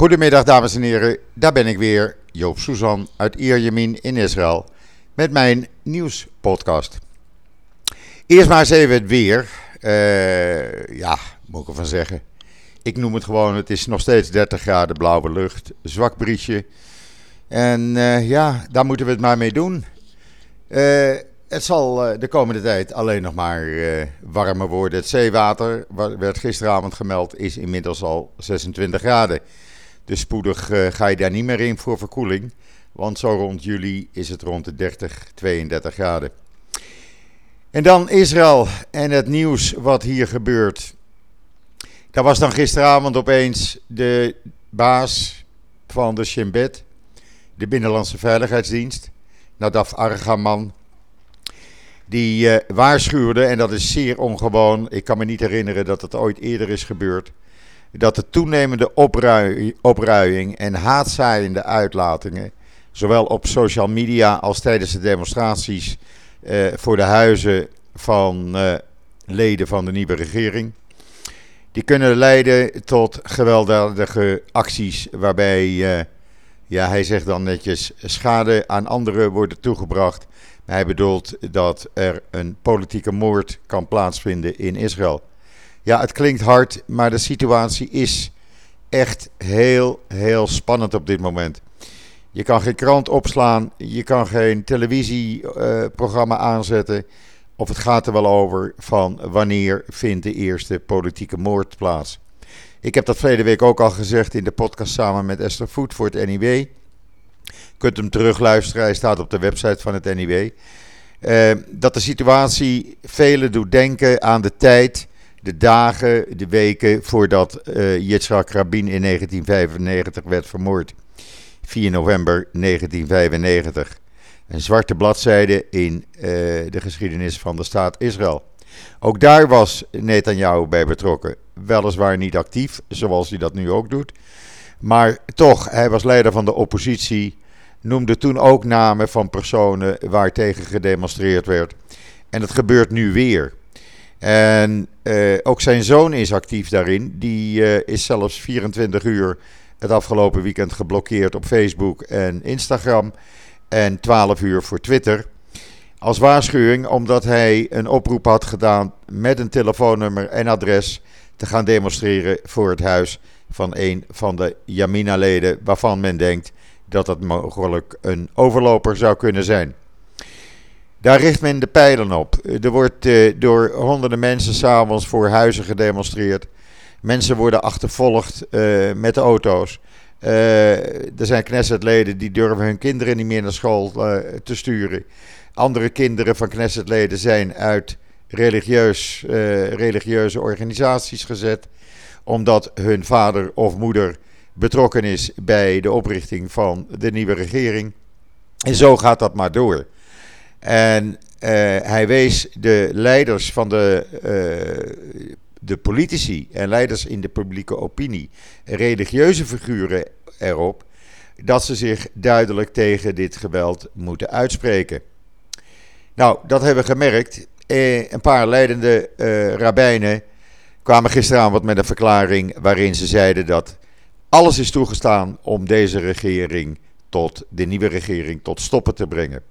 Goedemiddag dames en heren, daar ben ik weer, Joop Suzan uit Ierjemien in Israël met mijn nieuwspodcast. Eerst maar eens even het weer. Uh, ja, moet ik ervan zeggen. Ik noem het gewoon, het is nog steeds 30 graden blauwe lucht, zwak briesje. En uh, ja, daar moeten we het maar mee doen. Uh, het zal de komende tijd alleen nog maar warmer worden. Het zeewater, werd gisteravond gemeld, is inmiddels al 26 graden. Dus spoedig uh, ga je daar niet meer in voor verkoeling. Want zo rond juli is het rond de 30, 32 graden. En dan Israël en het nieuws wat hier gebeurt. Daar was dan gisteravond opeens de baas van de Shin Bet, de Binnenlandse Veiligheidsdienst, Nadaf Argaman. Die uh, waarschuwde, en dat is zeer ongewoon. Ik kan me niet herinneren dat het ooit eerder is gebeurd dat de toenemende opruiing en haatzaaiende uitlatingen, zowel op social media als tijdens de demonstraties eh, voor de huizen van eh, leden van de nieuwe regering, die kunnen leiden tot gewelddadige acties waarbij, uh, ja, hij zegt dan netjes, schade aan anderen worden toegebracht. Hij bedoelt dat er een politieke moord kan plaatsvinden in Israël. Ja, het klinkt hard, maar de situatie is echt heel, heel spannend op dit moment. Je kan geen krant opslaan, je kan geen televisieprogramma uh, aanzetten. Of het gaat er wel over van wanneer vindt de eerste politieke moord plaats. Ik heb dat verleden week ook al gezegd in de podcast samen met Esther Voet voor het NIW. Je kunt hem terugluisteren, hij staat op de website van het NIW. Uh, dat de situatie velen doet denken aan de tijd de dagen, de weken voordat uh, Yitzhak Rabin in 1995 werd vermoord. 4 november 1995. Een zwarte bladzijde in uh, de geschiedenis van de staat Israël. Ook daar was Netanyahu bij betrokken. Weliswaar niet actief, zoals hij dat nu ook doet. Maar toch, hij was leider van de oppositie. Noemde toen ook namen van personen waar tegen gedemonstreerd werd. En dat gebeurt nu weer. En uh, ook zijn zoon is actief daarin. Die uh, is zelfs 24 uur het afgelopen weekend geblokkeerd op Facebook en Instagram. En 12 uur voor Twitter. Als waarschuwing omdat hij een oproep had gedaan met een telefoonnummer en adres te gaan demonstreren voor het huis van een van de Yamina-leden waarvan men denkt dat het mogelijk een overloper zou kunnen zijn. Daar richt men de pijlen op. Er wordt uh, door honderden mensen s'avonds voor huizen gedemonstreerd. Mensen worden achtervolgd uh, met auto's. Uh, er zijn Knessetleden die durven hun kinderen niet meer naar school te sturen. Andere kinderen van Knessetleden zijn uit religieus, religieuze organisaties gezet. Omdat hun vader of moeder betrokken is bij de oprichting van de nieuwe regering. En zo gaat dat maar door. En uh, hij wees de leiders van de, uh, de politici en leiders in de publieke opinie, religieuze figuren erop, dat ze zich duidelijk tegen dit geweld moeten uitspreken. Nou, dat hebben we gemerkt. Eh, een paar leidende uh, rabbijnen kwamen gisteravond met een verklaring waarin ze zeiden dat alles is toegestaan om deze regering tot de nieuwe regering tot stoppen te brengen.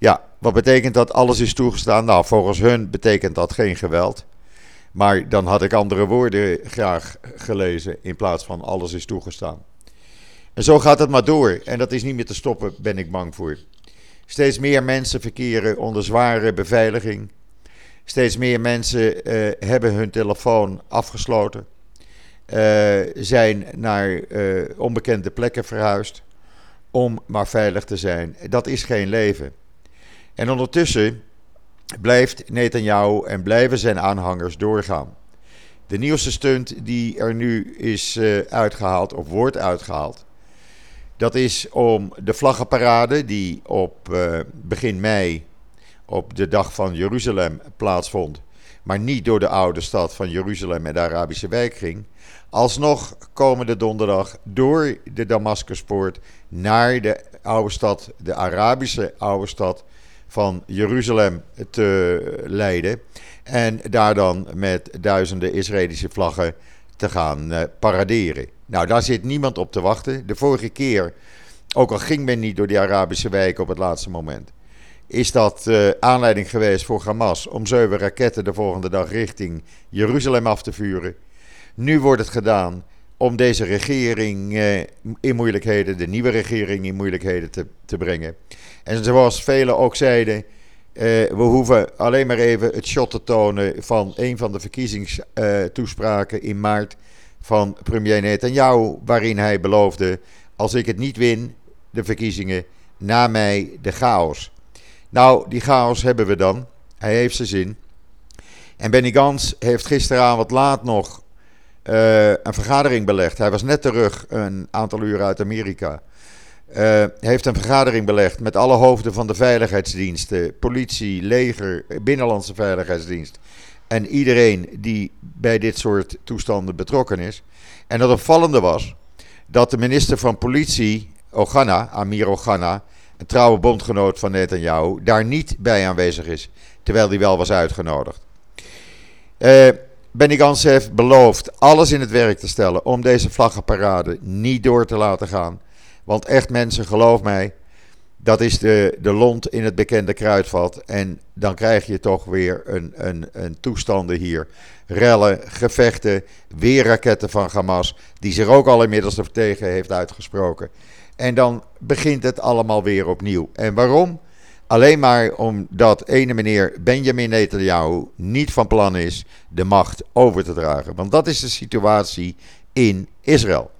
Ja, wat betekent dat alles is toegestaan? Nou, volgens hun betekent dat geen geweld. Maar dan had ik andere woorden graag gelezen in plaats van alles is toegestaan. En zo gaat het maar door. En dat is niet meer te stoppen, ben ik bang voor. Steeds meer mensen verkeren onder zware beveiliging. Steeds meer mensen uh, hebben hun telefoon afgesloten. Uh, zijn naar uh, onbekende plekken verhuisd om maar veilig te zijn. Dat is geen leven. En ondertussen blijft Netanyahu en blijven zijn aanhangers doorgaan. De nieuwste stunt die er nu is uh, uitgehaald, of wordt uitgehaald, dat is om de vlaggenparade die op uh, begin mei, op de dag van Jeruzalem, plaatsvond, maar niet door de oude stad van Jeruzalem en de Arabische wijk ging, alsnog komende donderdag door de Damascuspoort naar de oude stad, de Arabische oude stad van Jeruzalem te leiden. En daar dan met duizenden Israëlische vlaggen te gaan paraderen. Nou, daar zit niemand op te wachten. De vorige keer, ook al ging men niet door die Arabische wijken op het laatste moment, is dat uh, aanleiding geweest voor Hamas om zeven raketten de volgende dag richting Jeruzalem af te vuren. Nu wordt het gedaan om deze regering uh, in moeilijkheden, de nieuwe regering in moeilijkheden te, te brengen. En zoals velen ook zeiden, uh, we hoeven alleen maar even het shot te tonen van een van de verkiezingstoespraken in maart van premier Netanyahu, waarin hij beloofde: als ik het niet win, de verkiezingen, na mij de chaos. Nou, die chaos hebben we dan. Hij heeft zijn zin. En Benny Gans heeft gisteravond laat nog uh, een vergadering belegd. Hij was net terug, een aantal uren uit Amerika. Uh, heeft een vergadering belegd met alle hoofden van de veiligheidsdiensten, politie, leger, binnenlandse veiligheidsdienst. En iedereen die bij dit soort toestanden betrokken is. En het opvallende was dat de minister van Politie, Ogana, Amir Ogana, een trouwe bondgenoot van Netanyahu, daar niet bij aanwezig is, terwijl hij wel was uitgenodigd. Uh, Benny heeft beloofd alles in het werk te stellen om deze vlaggenparade niet door te laten gaan. Want echt mensen, geloof mij, dat is de, de lont in het bekende kruidvat. En dan krijg je toch weer een, een, een toestanden hier. Rellen, gevechten, weer raketten van Hamas, die zich ook al inmiddels er tegen heeft uitgesproken. En dan begint het allemaal weer opnieuw. En waarom? Alleen maar omdat ene meneer Benjamin Netanyahu niet van plan is de macht over te dragen. Want dat is de situatie in Israël.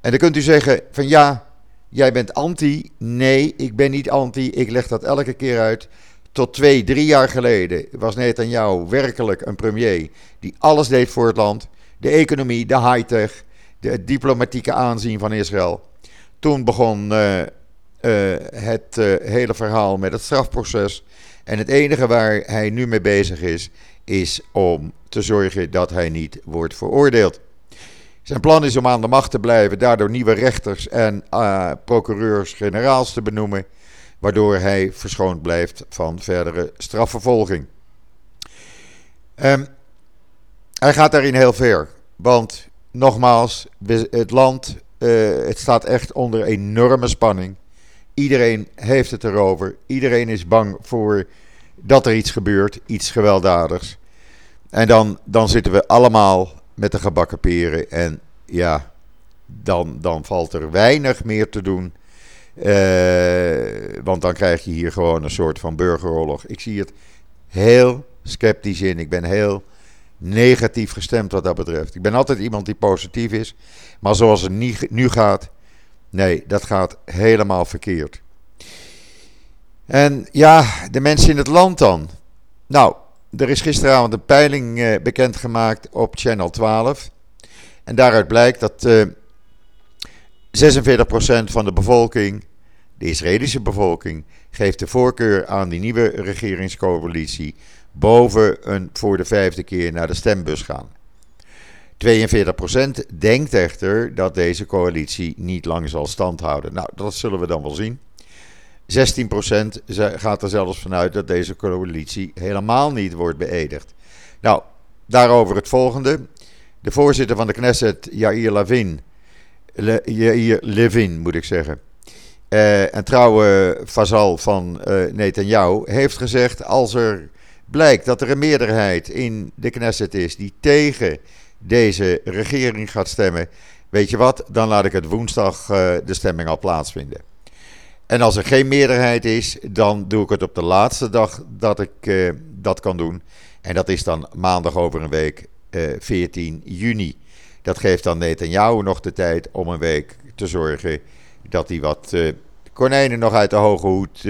En dan kunt u zeggen van ja, jij bent anti. Nee, ik ben niet anti. Ik leg dat elke keer uit. Tot twee, drie jaar geleden was Netanyahu werkelijk een premier die alles deed voor het land. De economie, de high-tech, de diplomatieke aanzien van Israël. Toen begon uh, uh, het uh, hele verhaal met het strafproces. En het enige waar hij nu mee bezig is, is om te zorgen dat hij niet wordt veroordeeld. Zijn plan is om aan de macht te blijven, daardoor nieuwe rechters en procureurs-generaals te benoemen, waardoor hij verschoond blijft van verdere strafvervolging. Um, hij gaat daarin heel ver, want nogmaals, het land uh, het staat echt onder enorme spanning. Iedereen heeft het erover. Iedereen is bang voor dat er iets gebeurt, iets gewelddadigs. En dan, dan zitten we allemaal met de gebakken peren. En ja, dan, dan valt er weinig meer te doen. Uh, want dan krijg je hier gewoon een soort van burgeroorlog. Ik zie het heel sceptisch in. Ik ben heel negatief gestemd wat dat betreft. Ik ben altijd iemand die positief is. Maar zoals het nu gaat, nee, dat gaat helemaal verkeerd. En ja, de mensen in het land dan. Nou, er is gisteravond een peiling uh, bekendgemaakt op Channel 12. En daaruit blijkt dat uh, eh, 46% van de bevolking, de Israëlische bevolking, geeft de voorkeur aan die nieuwe regeringscoalitie boven een voor de vijfde keer naar de stembus gaan. 42% denkt echter dat deze coalitie niet lang zal standhouden. Nou, dat zullen we dan wel zien. 16% gaat er zelfs vanuit dat deze coalitie helemaal niet wordt beëdigd. Nou, daarover het volgende. De voorzitter van de Knesset, Yair Levin, Le, Yair Levin moet ik zeggen, uh, een trouwe vazal van uh, Netanyahu, heeft gezegd als er blijkt dat er een meerderheid in de Knesset is die tegen deze regering gaat stemmen, weet je wat, dan laat ik het woensdag uh, de stemming al plaatsvinden. En als er geen meerderheid is, dan doe ik het op de laatste dag dat ik uh, dat kan doen. En dat is dan maandag over een week, uh, eh, 14 juni. Dat geeft dan Netanyahu nog de tijd om een week te zorgen dat hij wat konijnen nog uit de hoge hoed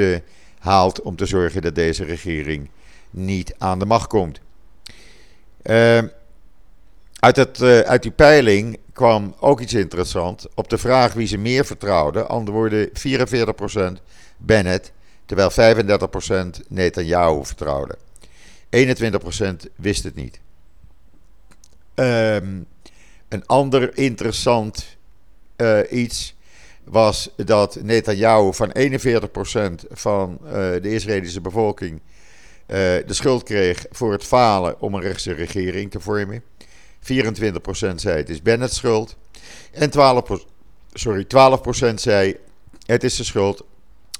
haalt. Om te zorgen dat deze regering niet aan de macht komt. Uh, uit, het, uh, uit die peiling kwam ook iets interessants. Op de vraag wie ze meer vertrouwden, antwoordde 44% Bennett, terwijl 35% Netanyahu vertrouwde. 21% wist het niet. Um, een ander interessant uh, iets was dat Netanyahu van 41% van uh, de Israëlische bevolking de schuld kreeg voor het falen om een rechtse regering te vormen. 24% zei het is Bennett's schuld. En 12%, sorry, 12% zei het is de schuld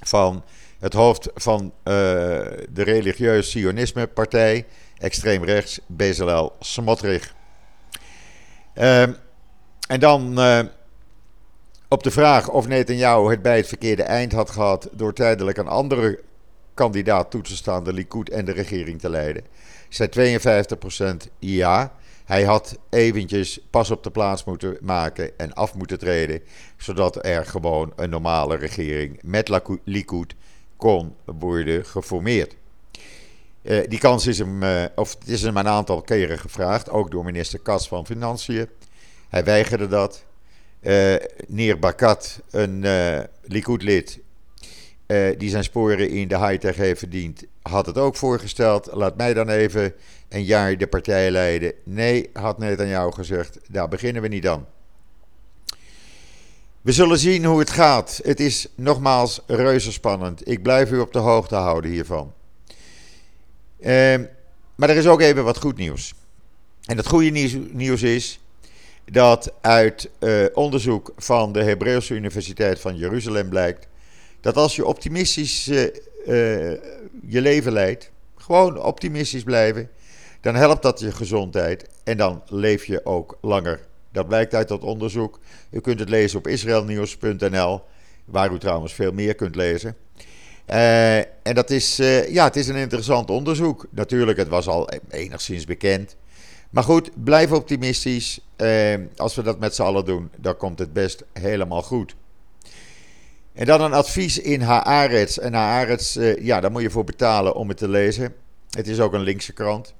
van het hoofd van uh, de religieuze Sionisme-partij, extreem rechts, Bezalel Smotrich. Uh, en dan uh, op de vraag of Netanyahu het bij het verkeerde eind had gehad door tijdelijk een andere kandidaat toe te staan, de Likud en de regering te leiden, zei 52% ja. Hij had eventjes pas op de plaats moeten maken en af moeten treden, zodat er gewoon een normale regering met Likud kon worden geformeerd. Uh, die kans is hem, uh, of het is hem een aantal keren gevraagd, ook door minister Kas van Financiën. Hij weigerde dat. Uh, Neer Bakat, een Likud-lid, die zijn sporen in de high-tech heeft verdiend, had het ook voorgesteld. Laat mij dan even een jaar de partij leiden. Nee, had net aan jou gezegd, daar beginnen we niet aan. We zullen zien hoe het gaat. Het is nogmaals reuze spannend. Ik blijf u op de hoogte houden hiervan. Ehm, maar er is ook even wat goed nieuws. En het goede nieuws is dat uit uh, onderzoek van de Hebreeuwse Universiteit van Jeruzalem blijkt dat als je optimistisch uh, uh, je leven leidt, gewoon optimistisch blijven, dan helpt dat je gezondheid en dan leef je ook langer. Dat blijkt uit dat onderzoek. U kunt het lezen op israelnieuws.nl, waar u trouwens veel meer kunt lezen. Uh, en dat is, ja, het is een interessant onderzoek. Natuurlijk, het was al enigszins bekend. Maar goed, blijf optimistisch. Als we dat met z'n allen doen, dan komt het best helemaal goed. En dan een advies in Haaretz. En Haaretz, ja, daar moet je voor betalen om het te lezen. Het is ook een linkse krant.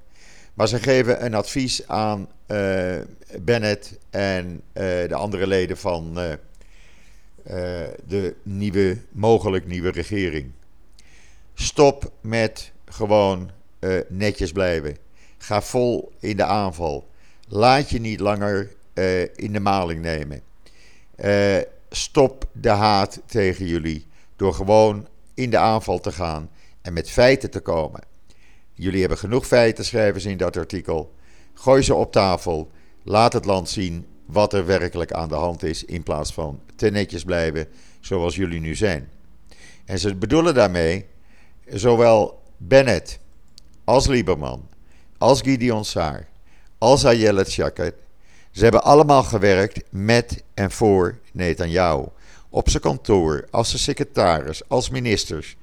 Maar ze geven een advies aan uh, Bennett en uh, de andere leden van uh, de nieuwe, mogelijk nieuwe regering. Stop met gewoon netjes blijven. Ga vol in de aanval. Laat je niet langer in de maling nemen. Stop de haat tegen jullie door gewoon in de aanval te gaan en met feiten te komen. Jullie hebben genoeg feiten, schrijven ze in dat artikel. Gooi ze op tafel. Laat het land zien wat er werkelijk aan de hand is, in plaats van te netjes blijven zoals jullie nu zijn. En ze bedoelen daarmee zowel Bennett als Lieberman, als Gideon Saar, als Ayelet Shakert. Ze hebben allemaal gewerkt met en voor Netanyahu. Op zijn kantoor, als zijn secretaris, als ministers.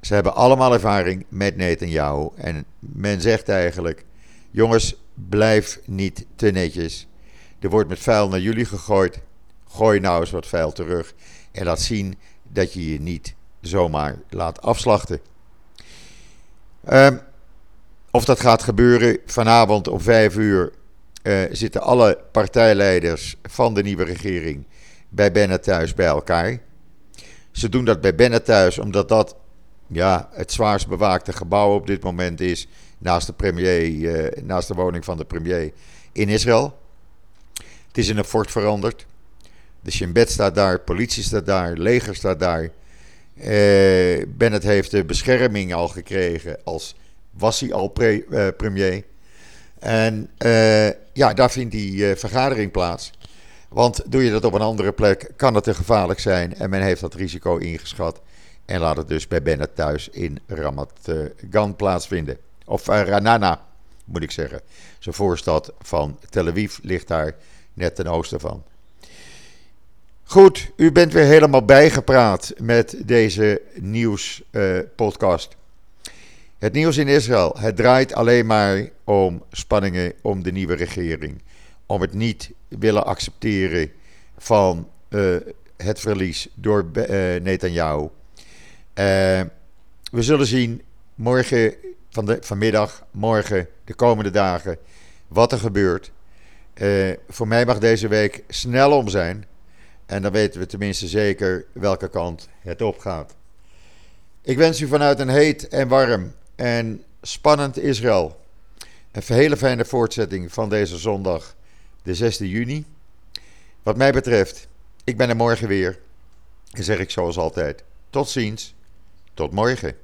Ze hebben allemaal ervaring met Netanyahu. En men zegt eigenlijk: jongens, blijf niet te netjes. Er wordt met vuil naar jullie gegooid. Gooi nou eens wat vuil terug. En laat zien dat je je niet zomaar laat afslachten. Um, of dat gaat gebeuren vanavond om vijf uur. Uh, zitten alle partijleiders van de nieuwe regering bij Bennett thuis bij elkaar. Ze doen dat bij Bennett thuis omdat dat ja, het zwaarst bewaakte gebouw op dit moment is naast de, premier, eh, naast de woning van de premier in Israël. Het is in een fort veranderd. De Shin Bet staat daar, politie staat daar, leger staat daar. Uh, Bennett heeft de bescherming al gekregen als was hij al uh, premier. En ja, daar vindt die vergadering plaats. Want doe je dat op een andere plek, kan het te gevaarlijk zijn. En men heeft dat risico ingeschat. En laat het dus bij Bennett thuis in Ramat Gan plaatsvinden. Of uh, Ranana, moet ik zeggen. Zijn voorstad van Tel Aviv ligt daar net ten oosten van. Goed, u bent weer helemaal bijgepraat met deze nieuwspodcast. Uh, het nieuws in Israël, het draait alleen maar om spanningen om de nieuwe regering. Om het niet willen accepteren van uh, het verlies door uh, Netanyahu. Uh, we zullen zien morgen, van de, vanmiddag, morgen, de komende dagen, wat er gebeurt. Voor mij mag deze week snel om zijn. En dan weten we tenminste zeker welke kant het opgaat. Ik wens u vanuit een heet en warm en spannend Israël een hele fijne voortzetting van deze zondag, de 6 juni. Wat mij betreft, ik ben er morgen weer. En zeg ik zoals altijd: tot ziens. Tot morgen.